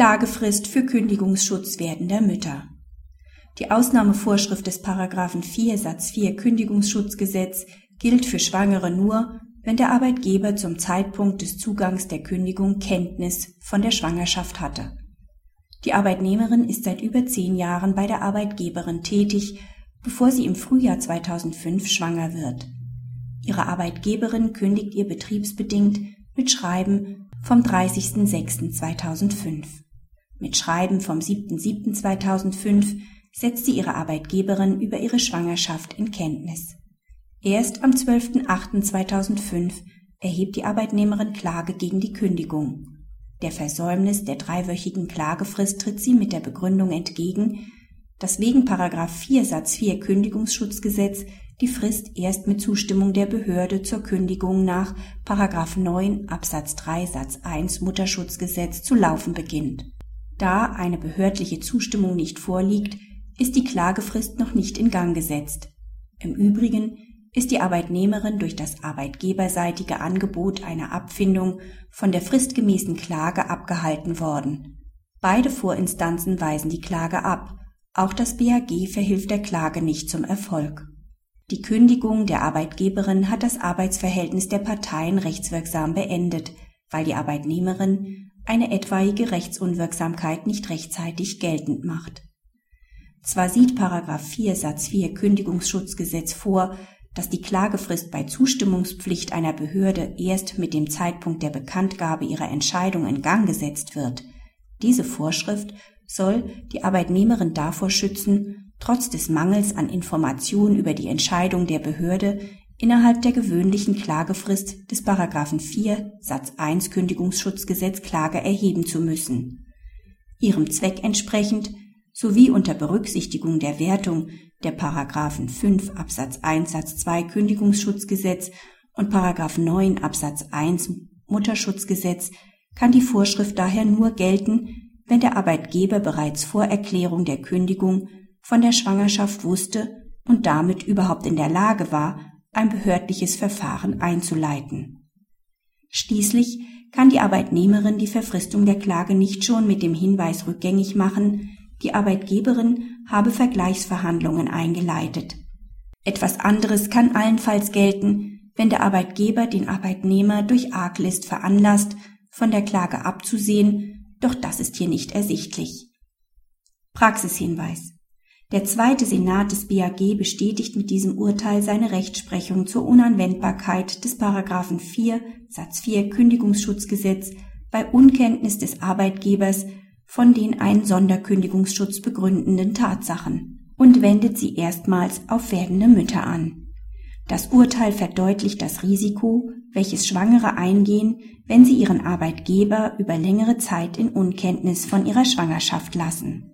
Klagefrist für Kündigungsschutz werdender Mütter. Die Ausnahmevorschrift des Paragraphen 4 Satz 4 Kündigungsschutzgesetz gilt für Schwangere nur, wenn der Arbeitgeber zum Zeitpunkt des Zugangs der Kündigung Kenntnis von der Schwangerschaft hatte. Die Arbeitnehmerin ist seit über zehn Jahren bei der Arbeitgeberin tätig, bevor sie im Frühjahr 2005 schwanger wird. Ihre Arbeitgeberin kündigt ihr betriebsbedingt mit Schreiben vom 30.06.2005. Mit Schreiben vom 7.07.2005 setzt sie ihre Arbeitgeberin über ihre Schwangerschaft in Kenntnis. Erst am 12.08.2005 erhebt die Arbeitnehmerin Klage gegen die Kündigung. Der Versäumnis der dreiwöchigen Klagefrist tritt sie mit der Begründung entgegen, dass wegen 4 Satz 4 Kündigungsschutzgesetz die Frist erst mit Zustimmung der Behörde zur Kündigung nach 9 Absatz 3 Satz 1 Mutterschutzgesetz zu laufen beginnt. Da eine behördliche Zustimmung nicht vorliegt, ist die Klagefrist noch nicht in Gang gesetzt. Im Übrigen ist die Arbeitnehmerin durch das arbeitgeberseitige Angebot einer Abfindung von der fristgemäßen Klage abgehalten worden. Beide Vorinstanzen weisen die Klage ab, auch das BAG verhilft der Klage nicht zum Erfolg. Die Kündigung der Arbeitgeberin hat das Arbeitsverhältnis der Parteien rechtswirksam beendet, weil die Arbeitnehmerin eine etwaige Rechtsunwirksamkeit nicht rechtzeitig geltend macht. Zwar sieht Paragraph 4 Satz 4 Kündigungsschutzgesetz vor, dass die Klagefrist bei Zustimmungspflicht einer Behörde erst mit dem Zeitpunkt der Bekanntgabe ihrer Entscheidung in Gang gesetzt wird. Diese Vorschrift soll die Arbeitnehmerin davor schützen, trotz des Mangels an Informationen über die Entscheidung der Behörde innerhalb der gewöhnlichen Klagefrist des Paragraphen 4 Satz 1 Kündigungsschutzgesetz Klage erheben zu müssen. Ihrem Zweck entsprechend sowie unter Berücksichtigung der Wertung der Paragraphen 5 Absatz 1 Satz 2 Kündigungsschutzgesetz und Paragraph 9 Absatz 1 Mutterschutzgesetz kann die Vorschrift daher nur gelten, wenn der Arbeitgeber bereits vor Erklärung der Kündigung von der Schwangerschaft wusste und damit überhaupt in der Lage war, ein behördliches Verfahren einzuleiten. Schließlich kann die Arbeitnehmerin die Verfristung der Klage nicht schon mit dem Hinweis rückgängig machen, die Arbeitgeberin habe Vergleichsverhandlungen eingeleitet. Etwas anderes kann allenfalls gelten, wenn der Arbeitgeber den Arbeitnehmer durch Arglist veranlasst, von der Klage abzusehen, doch das ist hier nicht ersichtlich. Praxishinweis. Der zweite Senat des BAG bestätigt mit diesem Urteil seine Rechtsprechung zur Unanwendbarkeit des Paragraphen 4 Satz 4 Kündigungsschutzgesetz bei Unkenntnis des Arbeitgebers von den einen Sonderkündigungsschutz begründenden Tatsachen und wendet sie erstmals auf werdende Mütter an. Das Urteil verdeutlicht das Risiko, welches Schwangere eingehen, wenn sie ihren Arbeitgeber über längere Zeit in Unkenntnis von ihrer Schwangerschaft lassen